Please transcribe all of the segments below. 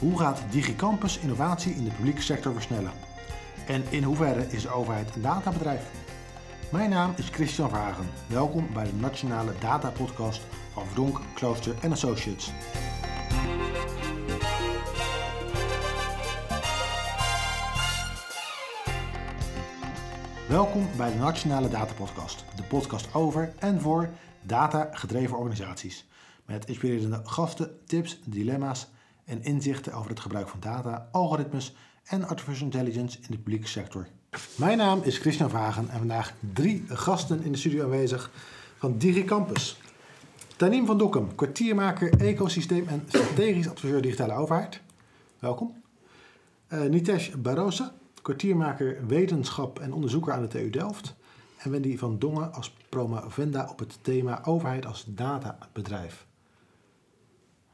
Hoe gaat DigiCampus innovatie in de publieke sector versnellen? En in hoeverre is de overheid een databedrijf? Mijn naam is Christian Vragen. Welkom bij de Nationale Data Podcast van Verdonk, Klooster Associates. Welkom bij de Nationale Data Podcast, de podcast over en voor data-gedreven organisaties. Met inspirerende gasten, tips, dilemma's en inzichten over het gebruik van data, algoritmes en artificial intelligence in de publieke sector. Mijn naam is Christian Vagen en vandaag drie gasten in de studio aanwezig van DigiCampus. Tanim van Dokkum, kwartiermaker, ecosysteem en strategisch adviseur digitale overheid. Welkom. Uh, Nitesh Barosa, kwartiermaker wetenschap en onderzoeker aan de TU Delft. En Wendy van Dongen als promovenda op het thema overheid als databedrijf.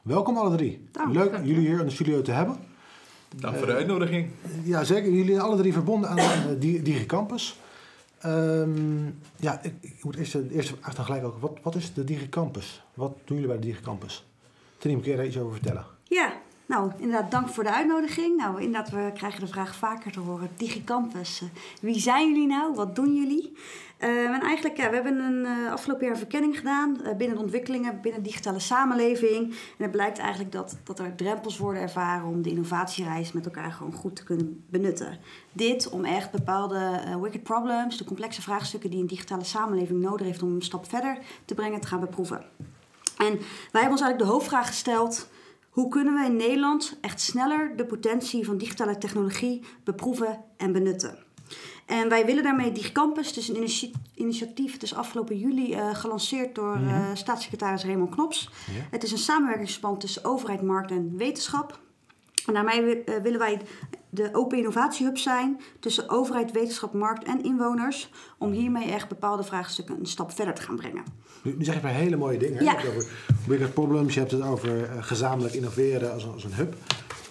Welkom alle drie. Leuk jullie hier in de studio te hebben. Dank voor de uitnodiging. Uh, ja, zeker. Jullie zijn alle drie verbonden aan de DigiCampus. Um, ja, ik, ik, moet eerst de eerste vraag dan gelijk ook. Wat, wat is de DigiCampus? Wat doen jullie bij de DigiCampus? Tenim, kun je daar iets over vertellen? Ja, nou, inderdaad, dank voor de uitnodiging. Nou, inderdaad, we krijgen de vraag vaker te horen. DigiCampus, uh, wie zijn jullie nou? Wat doen jullie? Uh, en eigenlijk, ja, we hebben een uh, afgelopen jaar een verkenning gedaan binnen de ontwikkelingen, binnen de digitale samenleving. En het blijkt eigenlijk dat, dat er drempels worden ervaren om de innovatiereis met elkaar gewoon goed te kunnen benutten. Dit om echt bepaalde wicked problems, de complexe vraagstukken die een digitale samenleving nodig heeft om een stap verder te brengen, te gaan beproeven. En wij hebben ons eigenlijk de hoofdvraag gesteld. Hoe kunnen we in Nederland echt sneller de potentie van digitale technologie beproeven en benutten? En wij willen daarmee DigiCampus, het is een initiatief, het is afgelopen juli uh, gelanceerd door uh, staatssecretaris Raymond Knops. Het is een samenwerkingsverband tussen overheid, markt en wetenschap. En daarmee uh, willen wij de Open Innovatiehub zijn tussen overheid, wetenschap, markt en inwoners. Om hiermee echt bepaalde vraagstukken een stap verder te gaan brengen. Nu, nu zeg je hele mooie dingen. Ja. Je hebt het over bigger problems, je hebt het over gezamenlijk innoveren als, als een hub.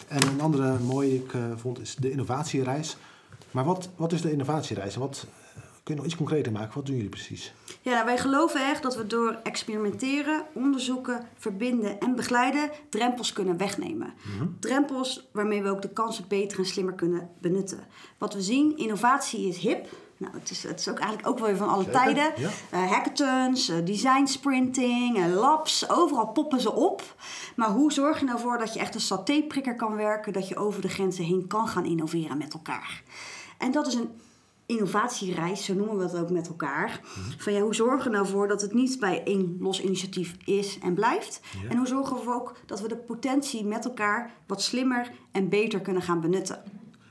En een andere mooie die ik vond is de innovatiereis. Maar wat, wat is de innovatiereis en wat, kun je nog iets concreter maken? Wat doen jullie precies? Ja, nou, wij geloven echt dat we door experimenteren, onderzoeken, verbinden en begeleiden drempels kunnen wegnemen. Mm-hmm. Drempels waarmee we ook de kansen beter en slimmer kunnen benutten. Wat we zien, innovatie is hip. Nou, het is, het is ook eigenlijk ook wel weer van alle Zeker, tijden. Ja. Uh, hackathons, uh, design sprinting, uh, labs, overal poppen ze op. Maar hoe zorg je nou voor dat je echt een satéprikker kan werken, dat je over de grenzen heen kan gaan innoveren met elkaar? En dat is een innovatiereis, zo noemen we het ook met elkaar. Van ja, hoe zorgen we nou voor dat het niet bij één los initiatief is en blijft? Ja. En hoe zorgen we ook dat we de potentie met elkaar wat slimmer en beter kunnen gaan benutten?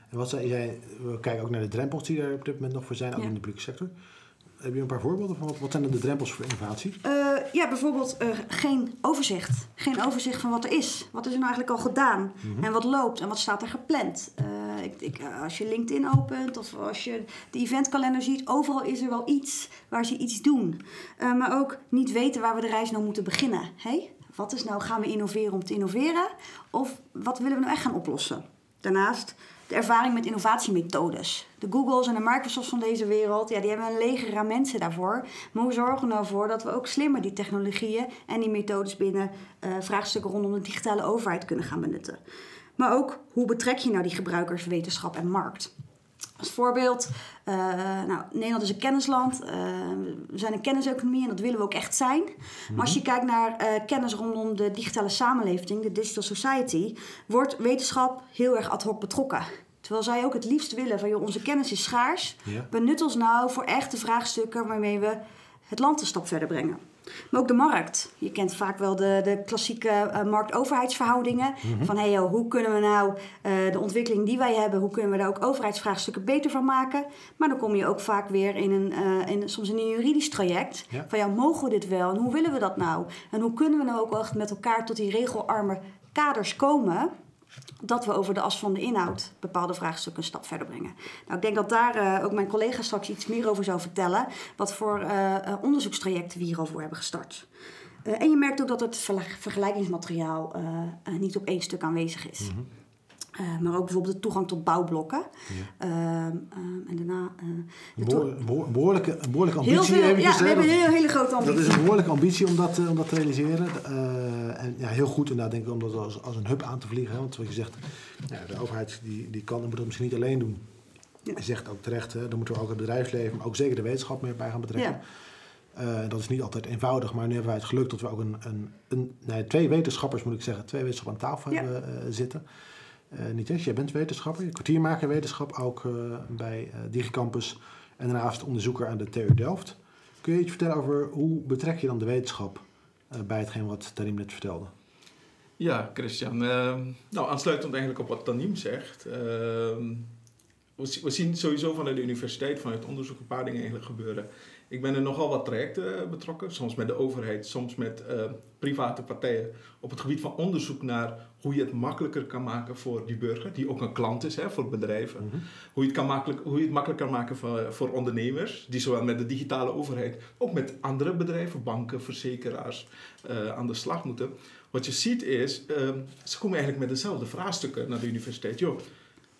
En wat zei jij, we kijken ook naar de drempels die er op dit moment nog voor zijn, ook ja. in de publieke sector. Heb je een paar voorbeelden van wat, wat zijn er de drempels voor innovatie? Uh, ja, bijvoorbeeld uh, geen overzicht. Geen overzicht van wat er is. Wat is er nou eigenlijk al gedaan? Mm-hmm. En wat loopt en wat staat er gepland? Uh, ik, ik, als je LinkedIn opent of als je de eventkalender ziet, overal is er wel iets waar ze iets doen. maar ook niet weten waar we de reis nou moeten beginnen. Hey? Wat is nou, gaan we innoveren om te innoveren? Of wat willen we nou echt gaan oplossen? Daarnaast de ervaring met innovatiemethodes. De Googles en de Microsofts van deze wereld, ja, die hebben een leger aan mensen daarvoor. Maar hoe zorgen we nou dat we ook slimmer die technologieën en die methodes binnen uh, vraagstukken rondom de digitale overheid kunnen gaan benutten? Maar ook, hoe betrek je nou die gebruikers, wetenschap en markt? Als voorbeeld, uh, nou, Nederland is een kennisland. Uh, we zijn een kenniseconomie en dat willen we ook echt zijn. Maar als je kijkt naar uh, kennis rondom de digitale samenleving, de digital society, wordt wetenschap heel erg ad hoc betrokken. Terwijl zij ook het liefst willen van, joh, onze kennis is schaars. Benut ons nou voor echte vraagstukken waarmee we het land een stap verder brengen. Maar ook de markt. Je kent vaak wel de, de klassieke uh, markt-overheidsverhoudingen. Mm-hmm. Van hey, joh, hoe kunnen we nou uh, de ontwikkeling die wij hebben, hoe kunnen we daar ook overheidsvraagstukken beter van maken? Maar dan kom je ook vaak weer in een, uh, in, soms in een juridisch traject. Ja. Van ja, mogen we dit wel en hoe willen we dat nou? En hoe kunnen we nou ook echt met elkaar tot die regelarme kaders komen? Dat we over de as van de inhoud bepaalde vraagstukken een stap verder brengen. Nou, ik denk dat daar uh, ook mijn collega straks iets meer over zou vertellen. Wat voor uh, onderzoekstrajecten we hierover hebben gestart. En je merkt ook dat het vergelijkingsmateriaal niet op één stuk aanwezig is. Mm-hmm. Eh, maar ook bijvoorbeeld de toegang tot bouwblokken. Ja. Ehm, ehm, en daarna... eh, de Een behoor- behoor- behoorlijke, behoorlijke heel ambitie. veel, eventjes, ja, we hebben een hele, hele grote ambitie. Dat is een behoorlijke ambitie om dat, eh, om dat te realiseren. En ja, heel goed inderdaad, denk ik, om dat als, als een hub aan te vliegen. Hè? Want wat je zegt, ja, de overheid die, die kan en moet dat misschien niet alleen doen. Ja. Je zegt ook terecht, hè, dan moeten we ook het bedrijfsleven, maar ook zeker de wetenschap meer bij gaan betrekken. Ja. Dat is niet altijd eenvoudig, maar nu hebben wij het geluk dat we ook een, een, een nee, twee wetenschappers, moet ik zeggen, twee wetenschappers aan tafel Ja. hebben zitten. Eh niet eens, jij bent wetenschapper, je kwartiermaker wetenschap, ook eh, bij eh, Digicampus en daarnaast onderzoeker aan de TU Delft. Kun je iets vertellen over hoe betrek je dan de wetenschap bij hetgeen wat Tarim net vertelde? Ja, Christian. ehm, nou, aansluitend eigenlijk op wat Tanim zegt. ehm, we, we zien sowieso vanuit de universiteit, vanuit onderzoek, een paar dingen eigenlijk gebeuren. Ik ben in nogal wat trajecten eh, betrokken, soms met de overheid, soms met eh, private partijen, op het gebied van onderzoek naar hoe je het makkelijker kan maken voor die burger, die ook een klant is hè, voor bedrijven. Hoe je het, kan makkelijk, hoe je het makkelijker kan maken voor, voor ondernemers, die zowel met de digitale overheid, ook met andere bedrijven, banken, verzekeraars, eh, aan de slag moeten. Wat je ziet is, ehm, ze komen eigenlijk met dezelfde vraagstukken naar de universiteit. Joh,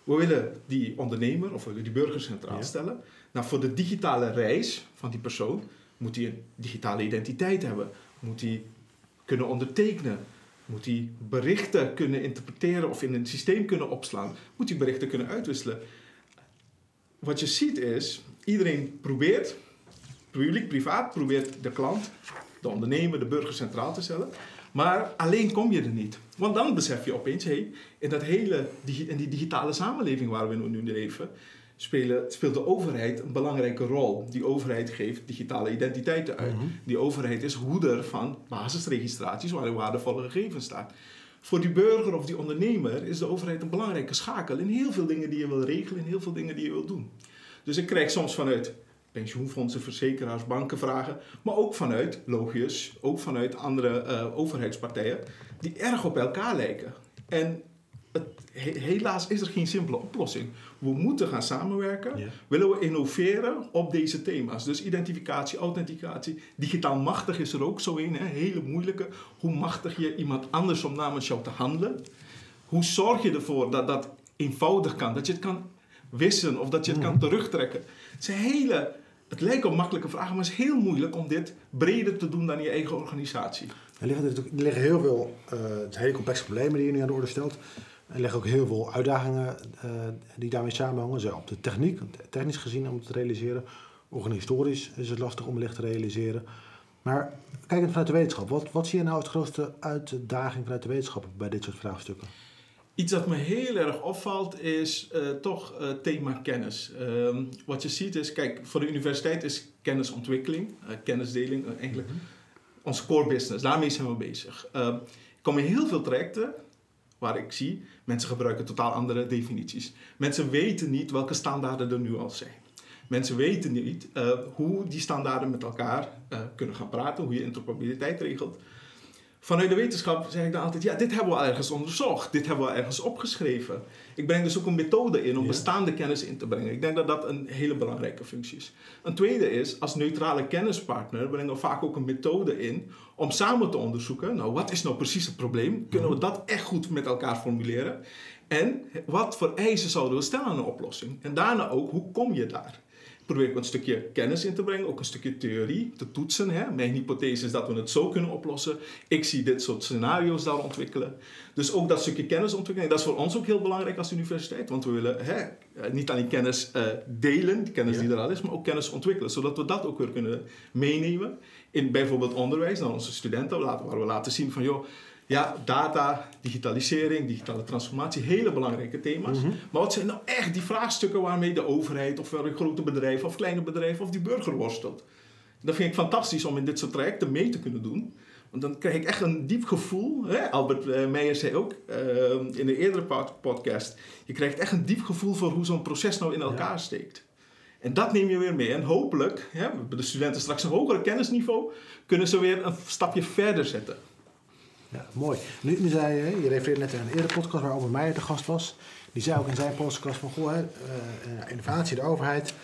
we willen die ondernemer of we willen die burger centraal stellen. Nou, voor de digitale reis van die persoon moet hij een digitale identiteit hebben. Moet hij kunnen ondertekenen. Moet hij berichten kunnen interpreteren of in een systeem kunnen opslaan. Moet hij berichten kunnen uitwisselen. Wat je ziet is, iedereen probeert, publiek, privaat, probeert de klant, de ondernemer, de burger centraal te stellen. Maar alleen kom je er niet. Want dan besef je opeens, hey, in, dat hele, in die digitale samenleving waar we nu leven, spelen, speelt de overheid een belangrijke rol. Die overheid geeft digitale identiteiten uit. Mhm. Die overheid is hoeder van basisregistraties waarin waardevolle gegevens staan. Voor die burger of die ondernemer is de overheid een belangrijke schakel in heel veel dingen die je wil regelen, in heel veel dingen die je wil doen. Dus ik krijg soms vanuit pensioenfondsen, verzekeraars, banken vragen, maar ook vanuit logius, ook vanuit andere eh, overheidspartijen, die erg op elkaar lijken. En het, he- helaas is er geen simpele oplossing. We moeten gaan samenwerken. Ja. Willen we innoveren op deze thema's? Dus identificatie, authenticatie. Digitaal machtig is er ook zo een, hè? hele moeilijke. Hoe machtig je iemand anders om namens jou te handelen? Hoe zorg je ervoor dat dat eenvoudig kan? Dat je het kan wissen of dat je het kan terugtrekken? Het zijn hele... Het lijken op makkelijke vragen, maar het is heel moeilijk om dit breder te doen dan je eigen organisatie. Er liggen, er heel veel zijn hele complexe problemen die je nu aan de orde stelt. Er liggen ook heel veel uitdagingen eh, die daarmee samenhangen. Zowel op de techniek, technisch gezien om het te realiseren. Organisatorisch is het lastig om wellicht te realiseren. Maar kijkend vanuit de wetenschap, wat, wat zie je nou als grootste uitdaging vanuit de wetenschap bij dit soort vraagstukken? Iets dat me heel erg opvalt is eh, toch het thema kennis. Ehm, wat je ziet is, kijk, voor de universiteit is kennisontwikkeling, eh, kennisdeling eigenlijk ons core business. Daarmee zijn we bezig. Ehm, ik kom in heel veel trajecten waar ik zie, mensen gebruiken totaal andere definities. Mensen weten niet welke standaarden er nu al zijn. Mensen weten niet hoe die standaarden met elkaar kunnen gaan praten, hoe je interoperabiliteit regelt. Vanuit de wetenschap zeg ik dan altijd, ja, dit hebben we al ergens onderzocht. Dit hebben we ergens opgeschreven. Ik breng dus ook een methode in om Ja. bestaande kennis in te brengen. Ik denk dat dat een hele belangrijke functie is. Een tweede is, als neutrale kennispartner brengen we vaak ook een methode in om samen te onderzoeken, nou, wat is nou precies het probleem? Kunnen we dat echt goed met elkaar formuleren? En wat voor eisen zouden we stellen aan een oplossing? En daarna ook, hoe kom je daar? Probeer ik een stukje kennis in te brengen, ook een stukje theorie te toetsen. Hè. Mijn hypothese is dat we het zo kunnen oplossen. Ik zie dit soort scenario's daar ontwikkelen. Dus ook dat stukje kennisontwikkeling, dat is voor ons ook heel belangrijk als universiteit. Want we willen hè, eh, niet alleen kennis eh, delen, kennis Ja. die er al is, maar ook kennis ontwikkelen. Zodat we dat ook weer kunnen meenemen in bijvoorbeeld onderwijs naar onze studenten. Waar we laten zien van joh, ja, data, digitalisering, digitale transformatie, hele belangrijke thema's. Mhm. Maar wat zijn nou echt die vraagstukken waarmee de overheid of wel een grote bedrijven of kleine bedrijven of die burger worstelt? Dat vind ik fantastisch om in dit soort trajecten mee te kunnen doen. Want dan krijg ik echt een diep gevoel. Hè? Albert eh, Meijer zei ook eh, in een eerdere pod- podcast: je krijgt echt een diep gevoel voor hoe zo'n proces nou in elkaar steekt. En dat neem je weer mee. En hopelijk hè, hebben de studenten straks een hoger kennisniveau, kunnen ze weer een stapje verder zetten. Ja, mooi. Nu, nu zei je, je refereerde net aan een eerdere podcast waar Albert Meijer de gast was. Die zei ook in zijn podcast van, goh, hè, eh, innovatie, de overheid.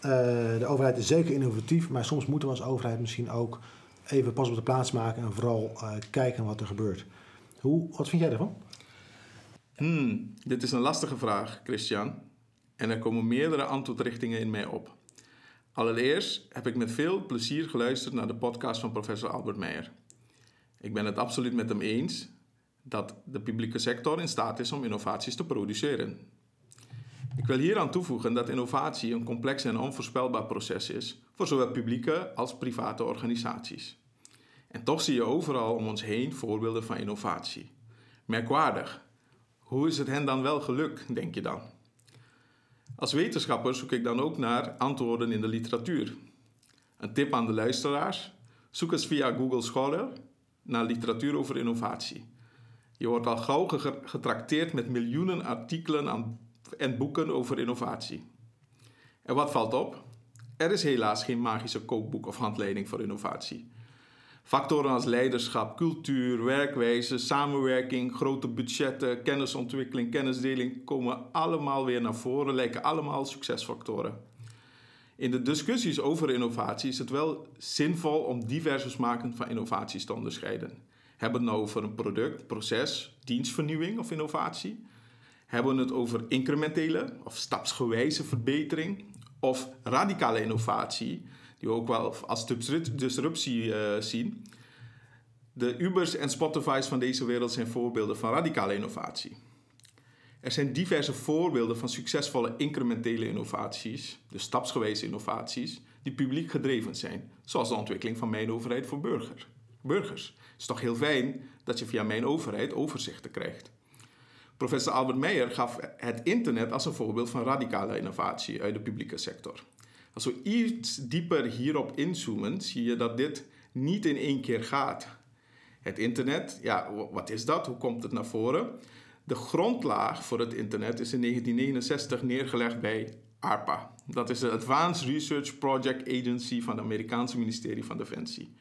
Eh, de overheid is zeker innovatief, maar soms moeten we als overheid misschien ook even pas op de plaats maken en vooral eh, kijken wat er gebeurt. Hoe, wat vind jij ervan? Hmm, dit is een lastige vraag, Christian. En er komen meerdere antwoordrichtingen in mij op. Allereerst heb ik met veel plezier geluisterd naar de podcast van professor Albert Meijer. Ik ben het absoluut met hem eens dat de publieke sector in staat is om innovaties te produceren. Ik wil hieraan toevoegen dat innovatie een complex en onvoorspelbaar proces is voor zowel publieke als private organisaties. En toch zie je overal om ons heen voorbeelden van innovatie. Merkwaardig. Hoe is het hen dan wel gelukt, denk je dan? Als wetenschapper zoek ik dan ook naar antwoorden in de literatuur. Een tip aan de luisteraars: zoek eens via Google Scholar naar literatuur over innovatie. Je wordt al gauw getrakteerd met miljoenen artikelen en boeken over innovatie. En wat valt op? Er is helaas geen magische kookboek of handleiding voor innovatie. Factoren als leiderschap, cultuur, werkwijze, samenwerking, grote budgetten, kennisontwikkeling, kennisdeling komen allemaal weer naar voren, lijken allemaal succesfactoren. In de discussies over innovatie is het wel zinvol om diverse smaken van innovaties te onderscheiden. Hebben we het nou over een product, proces, dienstvernieuwing of innovatie? Hebben we het over incrementele of stapsgewijze verbetering of radicale innovatie, die we ook wel als disruptie uh, zien? De Ubers en Spotify's van deze wereld zijn voorbeelden van radicale innovatie. Er zijn diverse voorbeelden van succesvolle incrementele innovaties, dus stapsgewijze innovaties, die publiek gedreven zijn, zoals de ontwikkeling van mijn overheid voor burger, burgers. Het is toch heel fijn dat je via mijn overheid overzichten krijgt. Professor Albert Meijer gaf het internet als een voorbeeld van radicale innovatie uit de publieke sector. Als we iets dieper hierop inzoomen, zie je dat dit niet in één keer gaat. Het internet, ja, wat is dat? Hoe komt het naar voren? De grondlaag voor het internet is in 1969 neergelegd bij ARPA. Dat is de Advanced Research Project Agency van het Amerikaanse ministerie van Defensie.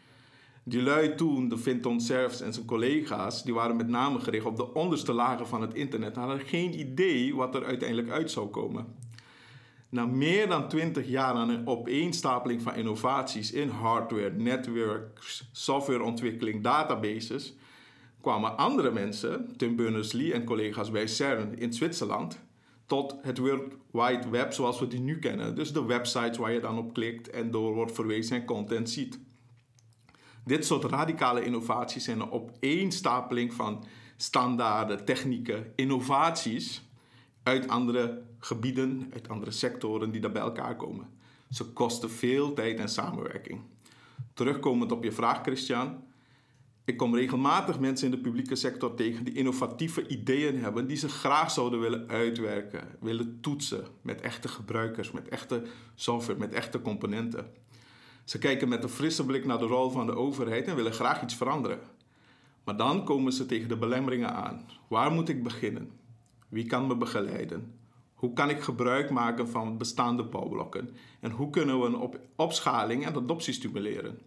Die lui toen, de Vinton Cerfs en zijn collega's, die waren met name gericht op de onderste lagen van het internet. Hadden geen idee wat er uiteindelijk uit zou komen. Na meer dan 20 jaar aan een opeenstapeling van innovaties in hardware, networks, softwareontwikkeling, databases, kwamen andere mensen, Tim Berners-Lee en collega's bij CERN in Zwitserland, tot het World Wide Web zoals we die nu kennen. Dus de websites waar je dan op klikt en door wordt verwezen en content ziet. Dit soort radicale innovaties zijn een opeenstapeling van standaarden, technieken, innovaties uit andere gebieden, uit andere sectoren die daar bij elkaar komen. Ze kosten veel tijd en samenwerking. Terugkomend op je vraag, Christian. Ik kom regelmatig mensen in de publieke sector tegen die innovatieve ideeën hebben, die ze graag zouden willen uitwerken, willen toetsen met echte gebruikers, met echte software, met echte componenten. Ze kijken met een frisse blik naar de rol van de overheid en willen graag iets veranderen. Maar dan komen ze tegen de belemmeringen aan. Waar moet ik beginnen? Wie kan me begeleiden? Hoe kan ik gebruik maken van bestaande bouwblokken? En hoe kunnen we een op opschaling en adoptie stimuleren?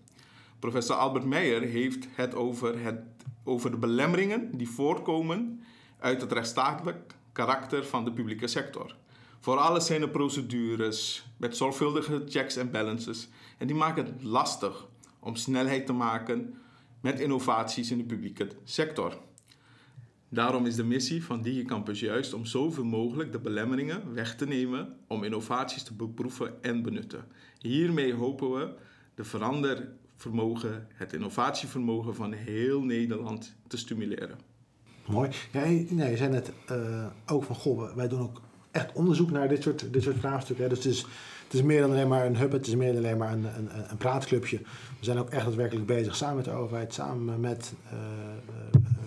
Professor Albert Meijer heeft het over, het over de belemmeringen die voorkomen uit het rechtsstatelijk karakter van de publieke sector. Voor alles zijn er procedures met zorgvuldige checks en balances en die maken het lastig om snelheid te maken met innovaties in de publieke sector. Daarom is de missie van DigiCampus juist om zoveel mogelijk de belemmeringen weg te nemen om innovaties te beproeven en benutten. Hiermee hopen we de verandervermogen, het innovatievermogen van heel Nederland te stimuleren. Mooi. Ja, je zei net uh, ook van, goh, wij doen ook echt onderzoek naar dit soort, dit soort vraagstukken. Dus het is, het is meer dan alleen maar een hub, het is meer dan alleen maar een, een, een praatclubje. We zijn ook echt daadwerkelijk bezig samen met de overheid, samen met uh,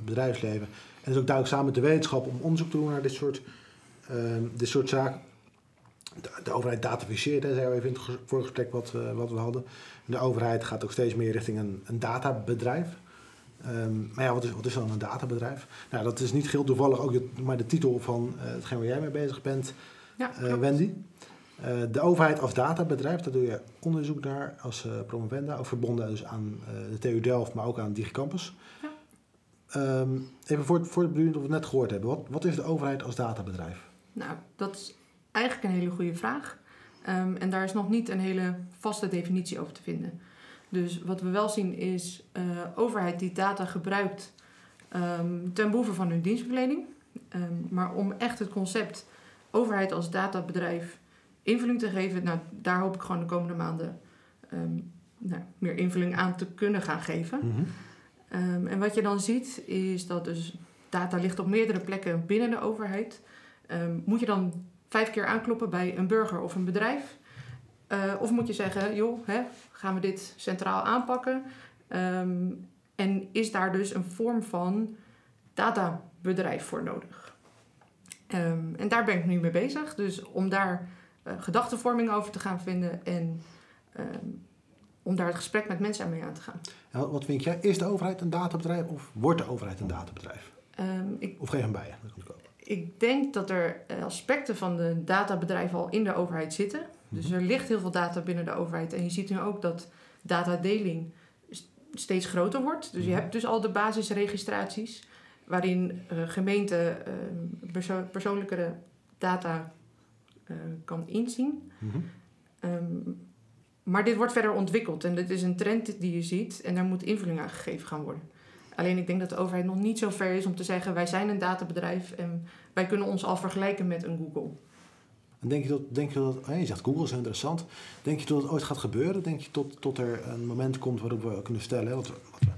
bedrijfsleven. En dus ook duidelijk samen met de wetenschap om onderzoek te doen naar dit soort, dit soort zaken. De, de overheid dataficeert, hè, zei we even in het vorige gesprek wat, uh, wat we hadden. De overheid gaat ook steeds meer richting een, een databedrijf. Um, maar ja, wat is, wat is dan een databedrijf? Nou, dat is niet heel toevallig ook de, maar de titel van uh, hetgeen waar jij mee bezig bent, ja, uh, Wendy. Uh, de overheid als databedrijf, daar doe je onderzoek naar als promovenda, ook verbonden dus aan de TU Delft, maar ook aan DigiCampus. Ja. Um, even voor, voor het bedoeling dat we het net gehoord hebben. Wat, wat is de overheid als databedrijf? Nou, dat is eigenlijk een hele goede vraag. Um, en daar is nog niet een hele vaste definitie over te vinden. Dus wat we wel zien is uh, overheid die data gebruikt um, ten behoeve van hun dienstverlening. Ehm, maar om echt het concept overheid als databedrijf invulling te geven, nou, daar hoop ik gewoon de komende maanden ehm, nou, meer invulling aan te kunnen gaan geven. Mhm. Ehm, en wat je dan ziet is dat dus data ligt op meerdere plekken binnen de overheid. Ehm, moet je dan vijf keer aankloppen bij een burger of een bedrijf? Eh, of moet je zeggen, joh, hè, gaan we dit centraal aanpakken? Ehm, en is daar dus een vorm van databedrijf voor nodig? Ehm, en daar ben ik nu mee bezig. Dus om daar eh, gedachtenvorming over te gaan vinden en ehm, om daar het gesprek met mensen aan mee aan te gaan. Ja, wat- vind jij? Is de overheid een databedrijf of wordt de overheid een databedrijf? Ehm, ik Of geef hem bij Ik denk dat er eh, aspecten van de databedrijven al in de overheid zitten. Dus er ligt heel veel data binnen de overheid. En je ziet nu ook dat datadeling steeds groter wordt. Dus je Mhm. hebt dus al de basisregistraties... waarin eh gemeente eh, perso- persoonlijke data eh, kan inzien. Mhm. Ehm, maar dit wordt verder ontwikkeld en dit is een trend die je ziet en daar moet invulling aan gegeven gaan worden. Alleen ik denk dat de overheid nog niet zo ver is om te zeggen wij zijn een databedrijf en wij kunnen ons al vergelijken met een Google. En denk je dat, denk je dat je zegt Google is interessant. Denk je dat het ooit gaat gebeuren? Denk je tot, tot er een moment komt waarop we kunnen stellen, hè, wat we, wat we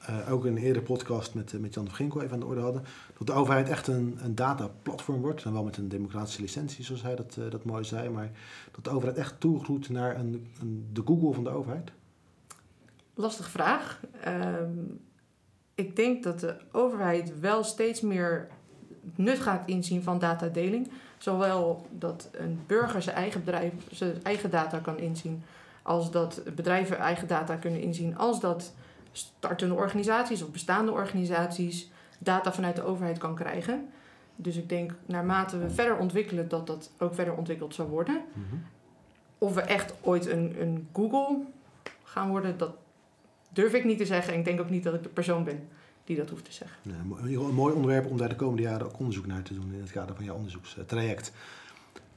eh, ook in een eerdere podcast met, eh, met Jan de Ginkel even aan de orde hadden, dat de overheid echt een, een dataplatform wordt. Dan wel met een democratische licentie, zoals hij dat, eh, dat mooi zei. Maar dat de overheid echt toegroeit naar een, een, de Google van de overheid. Lastige vraag. Ehm, ik denk dat de overheid wel steeds meer nut gaat inzien van datadeling. Zowel dat een burger zijn eigen bedrijf zijn eigen data kan inzien, als dat bedrijven eigen data kunnen inzien, als dat startende organisaties of bestaande organisaties data vanuit de overheid kan krijgen. Dus ik denk naarmate we verder ontwikkelen dat dat ook verder ontwikkeld zal worden. Of we echt ooit een, een Google gaan worden, dat durf ik niet te zeggen. En ik denk ook niet dat ik de persoon ben die dat hoeft te zeggen. Een mooi onderwerp om daar de komende jaren ook onderzoek naar te doen in het kader van jouw onderzoekstraject.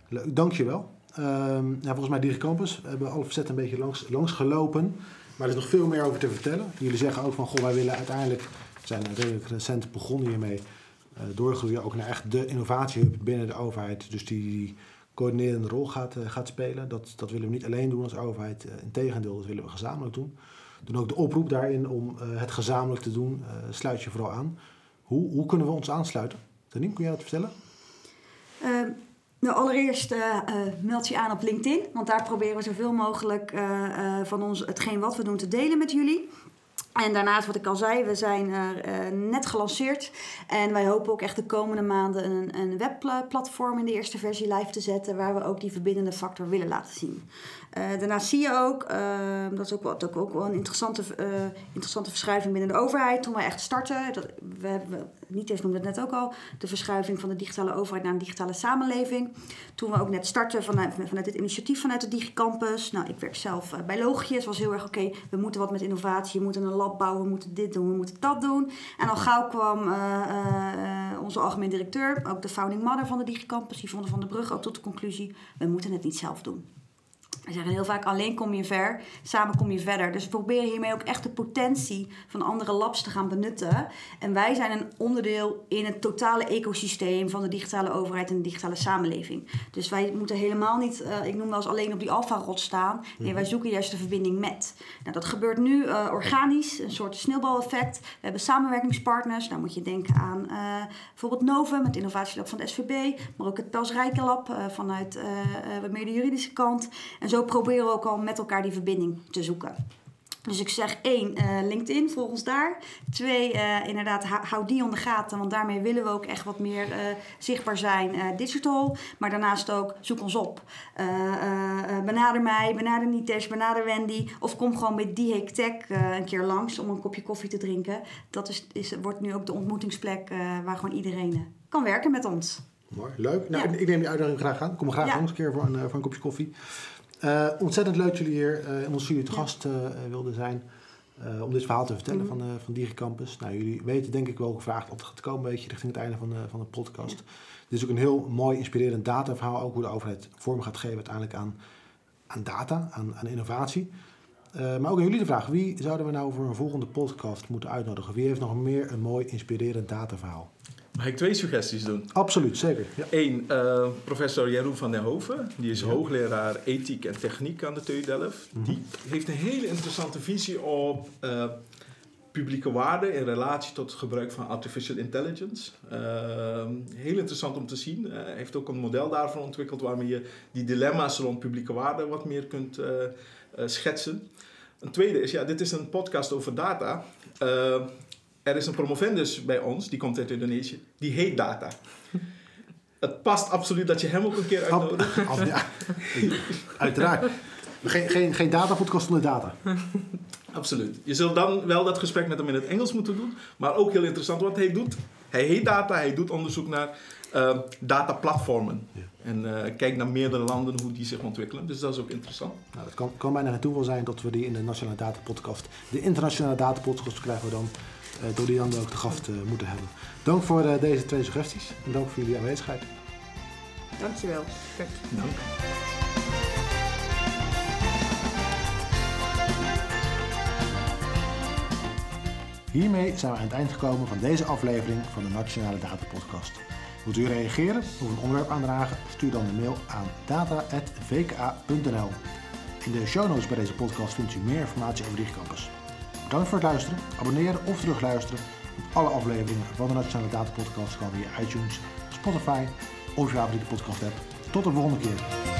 Leuk, dankjewel. Ehm ja, volgens mij DigiCampus we hebben alle facetten een beetje langs, langs gelopen. Maar er is nog veel meer over te vertellen. Jullie zeggen ook van, goh, wij willen uiteindelijk, we zijn redelijk recent begonnen hiermee, eh doorgroeien ook naar echt de innovatiehub binnen de overheid. Dus die, die coördinerende rol gaat, eh, gaat spelen. Dat, dat willen we niet alleen doen als overheid. Eh, Integendeel, dat willen we gezamenlijk doen. Doen ook de oproep daarin om eh, het gezamenlijk te doen. Eh, sluit je vooral aan. Hoe, hoe kunnen we ons aansluiten? Tanien, kun jij dat vertellen? Ehm, nou, allereerst eh, meld je aan op LinkedIn, want daar proberen we zoveel mogelijk van ons hetgeen wat we doen te delen met jullie. En daarnaast, wat ik al zei, we zijn net gelanceerd. En wij hopen ook echt de komende maanden een, een webplatform in de eerste versie live te zetten. Waar we ook die verbindende factor willen laten zien. Eh, daarnaast zie je ook, eh, dat is ook wel, ook, wel een interessante, eh, interessante verschuiving binnen de overheid. Toen wij echt starten, dat, we hebben, Nietes noemde het net ook al, de verschuiving van de digitale overheid naar een digitale samenleving. Toen we ook net startten vanuit, vanuit dit initiatief vanuit de DigiCampus. Nou, ik werk zelf eh, bij Logië. Het was heel erg oké, we moeten wat met innovatie, we moeten een lab bouwen, we moeten dit doen, we moeten dat doen. En al gauw kwam onze algemeen directeur, ook de founding mother van de DigiCampus, Yvonne van der Brug, ook tot de conclusie, we moeten het niet zelf doen. We zeggen heel vaak, alleen kom je ver, samen kom je verder. Dus we proberen hiermee ook echt de potentie van andere labs te gaan benutten. En wij zijn een onderdeel in het totale ecosysteem van de digitale overheid en de digitale samenleving. Dus wij moeten helemaal niet, eh, ik noem wel eens alleen op die alfa-rot staan. Nee, wij zoeken juist de verbinding met. Nou, dat gebeurt nu eh, organisch, een soort sneeuwbaleffect. We hebben samenwerkingspartners. Nou moet je denken aan eh, bijvoorbeeld Novum, het innovatielab van de SVB. Maar ook het Pels Rijkenlab vanuit wat meer de juridische kant. En zo proberen we ook al met elkaar die verbinding te zoeken. Dus ik zeg één, eh, LinkedIn, volg ons daar. Twee, eh, inderdaad, hou, die onder de gaten, want daarmee willen we ook echt wat meer eh, zichtbaar zijn digital. Maar daarnaast ook, zoek ons op. Benader mij, benader Nitesh, benader Wendy. Of kom gewoon bij Die Tech eh, een keer langs om een kopje koffie te drinken. Dat is, is, wordt nu ook de ontmoetingsplek waar gewoon iedereen kan werken met ons. Mooi, leuk. Nou, Ja. Ik neem die uitdaging graag aan. Kom graag Ja. langs een keer voor een, voor een kopje koffie. Eh, ontzettend leuk dat jullie hier eh, in ons studio te Ja. gast eh, wilden zijn. om dit verhaal te vertellen Mhm. van, van DigiCampus. Nou, jullie weten denk ik wel gevraagd er gaat komen, een beetje richting het einde van de, van de podcast. Dit is ook een heel mooi, inspirerend dataverhaal. Ook hoe de overheid vorm gaat geven uiteindelijk aan, aan data, aan, aan innovatie. Maar ook aan jullie de vraag, wie zouden we nou voor een volgende podcast moeten uitnodigen? Wie heeft nog meer een mooi, inspirerend dataverhaal? Mag ik twee suggesties doen? Absoluut, zeker. Ja. Eén, eh, professor Jeroen van der Hoven. Die is hoogleraar ethiek en techniek aan de TU Delft. Die heeft een hele interessante visie op eh, publieke waarde in relatie tot het gebruik van artificial intelligence. Eh, heel interessant om te zien. Eh, Hij heeft ook een model daarvan ontwikkeld waarmee je die dilemma's rond publieke waarde wat meer kunt schetsen. Een tweede is, ja, dit is een podcast over data. Er is een promovendus bij ons, die komt uit Indonesië, die heet Data. Het past absoluut dat je hem ook een keer uitnodigt. Ja. Uiteraard. Geen, geen, geen datapodcast zonder data. Absoluut. Je zult dan wel dat gesprek met hem in het Engels moeten doen, maar ook heel interessant wat hij doet. Hij heet Data, hij doet onderzoek naar eh, dataplatformen. Ja. En eh kijkt naar meerdere landen hoe die zich ontwikkelen. Dus dat is ook interessant. Nou, het kan, kan bijna het toeval zijn dat we die in de Nationale Datapodcast, de internationale datapodcast krijgen we dan, door die dan ook de gast eh, moeten hebben. Dank voor eh, deze twee suggesties en dank voor jullie aanwezigheid. Dankjewel. Dank. Hiermee zijn we aan het eind gekomen van deze aflevering van de Nationale Datapodcast. Wilt u reageren of een onderwerp aandragen? Stuur dan de mail aan data.vka.nl. In de show notes bij deze podcast vindt u meer informatie over DigiCampus. Bedankt voor het luisteren, abonneren of terugluisteren. Alle afleveringen van de Nationale Datapodcast kan via iTunes, Spotify of je favoriete podcast app. Tot de volgende keer.